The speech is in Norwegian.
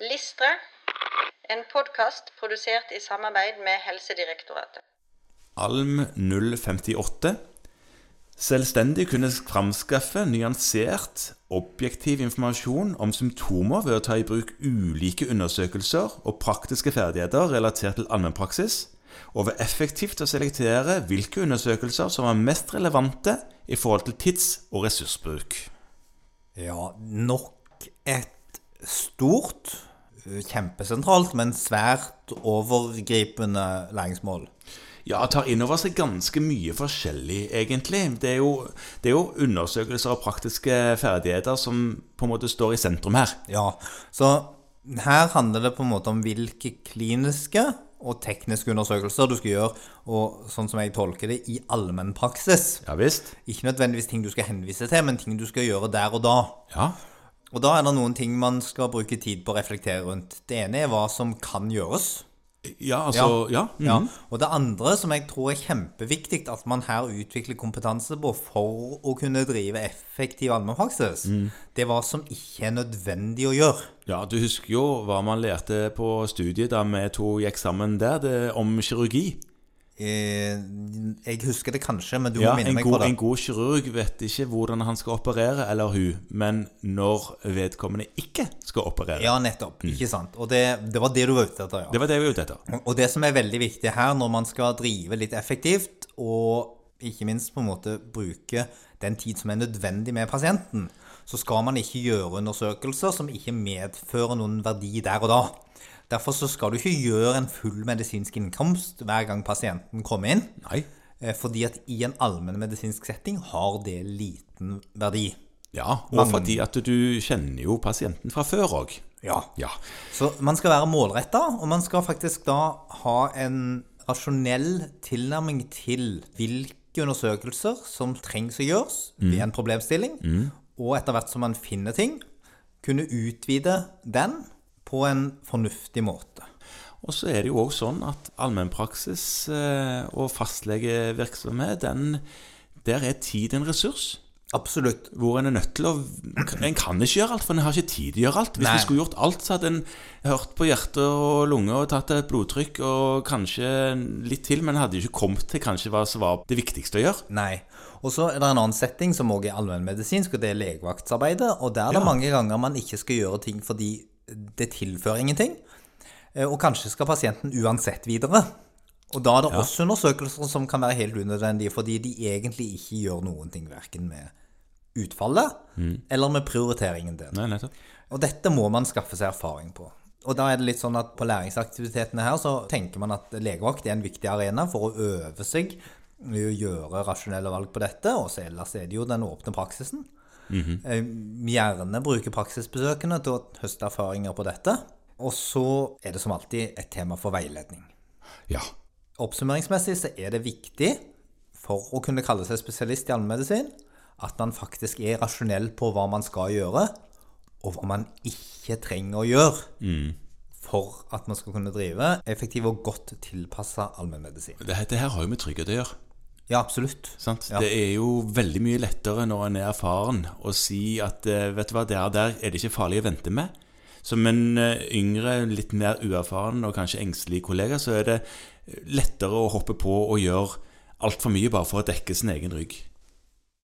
Listre, en podkast produsert i samarbeid med Helsedirektoratet. Alm 058 Selvstendig kunne framskaffe nyansert, objektiv informasjon om symptomer ved å ta i bruk ulike undersøkelser og praktiske ferdigheter relatert til allmennpraksis, og ved effektivt å selektere hvilke undersøkelser som var mest relevante i forhold til tids- og ressursbruk. Ja, nok et stort, kjempesentralt, men svært overgripende læringsmål. Ja, tar inn over seg ganske mye forskjellig, egentlig. Det er, jo, det er jo undersøkelser og praktiske ferdigheter som på en måte står i sentrum her. Ja, så her handler det på en måte om hvilke kliniske og tekniske undersøkelser du skal gjøre, og sånn som jeg tolker det, i allmennpraksis. Ja visst. Ikke nødvendigvis ting du skal henvise til, men ting du skal gjøre der og da. Ja. Og da er det noen ting man skal bruke tid på å reflektere rundt. Det ene er hva som kan gjøres. Ja, altså Ja. Ja. ja. Og det andre som jeg tror er kjempeviktig at man her utvikler kompetanse på for å kunne drive effektiv allmennpraksis, det er hva som ikke er nødvendig å gjøre. ja, du husker jo hva man lærte på studiet da vi to gikk sammen der, det, om kirurgi. Eh, jeg husker det kanskje, men du Ja, må minne meg meg på god, det. en god kirurg vet ikke hvordan han skal operere, eller hun, men når vedkommende ikke skal operere. Ja, nettopp. Ikke sant. Og det, det var det du var ute etter, ja. Det var det vi var ute etter. Og det som er veldig viktig her, når man skal drive litt effektivt, og ikke minst på en måte bruke den tid som er nødvendig med pasienten, så skal man ikke gjøre undersøkelser som ikke medfører noen verdi der og da. Derfor så skal du ikke gjøre en full medisinsk innkomst hver gang pasienten kommer inn, Nei. Eh, fordi at i en allmennmedisinsk setting har det liten verdi. Ja, og fordi at du kjenner jo pasienten fra før òg. Ja. Ja. Så man skal være målretta, og man skal faktisk da ha en rasjonell tilnærming til hvilke undersøkelser som trengs å gjøres ved en problemstilling, og etter hvert som man finner ting, kunne utvide den på en fornuftig måte. Og så er det jo òg sånn at allmennpraksis eh, og fastlegevirksomhet, den, der er tid en ressurs. Absolutt. Hvor en er nødt til å En kan ikke gjøre alt, for en har ikke tid til å gjøre alt. Hvis en skulle gjort alt, så hadde en hørt på hjerte og lunge og tatt et blodtrykk og kanskje litt til, men hadde ikke kommet til kanskje hva som var det viktigste å gjøre. Nei. Og så er det en annen setting som også er allmennmedisinsk, og det er legevaktsarbeidet. Og der er det Ja. mange ganger man ikke skal gjøre ting fordi det tilfører ingenting. Eh, Og kanskje skal pasienten uansett videre. Og da er det også undersøkelser som kan være helt unødvendige, fordi de egentlig ikke gjør noen ting, verken med utfallet eller med prioriteringen din. Nei. Og dette må man skaffe seg erfaring på. Og da er det litt sånn at på læringsaktivitetene her så tenker man at legevakt er en viktig arena for å øve seg i å gjøre rasjonelle valg på dette, og så ellers er det jo den åpne praksisen. Eh, Gjerne bruke praksisbesøkende til å høste erfaringer på dette. Og så er det som alltid et tema for veiledning. Ja. Oppsummeringsmessig så er det viktig for å kunne kalle seg spesialist i allmennmedisin at man faktisk er rasjonell på hva man skal gjøre, og hva man ikke trenger å gjøre for at man skal kunne drive effektiv og godt tilpassa allmennmedisin. Dette her har jo med trygghet å gjøre. Ja, absolutt. Sant? Ja. Det er jo veldig mye lettere når en er erfaren å si at eh, vet du hva, der, der er det ikke farlig å vente med. Som en eh, yngre, litt mer uerfaren og kanskje engstelig kollega, så er det lettere å hoppe på og gjøre altfor mye bare for å dekke sin egen rygg.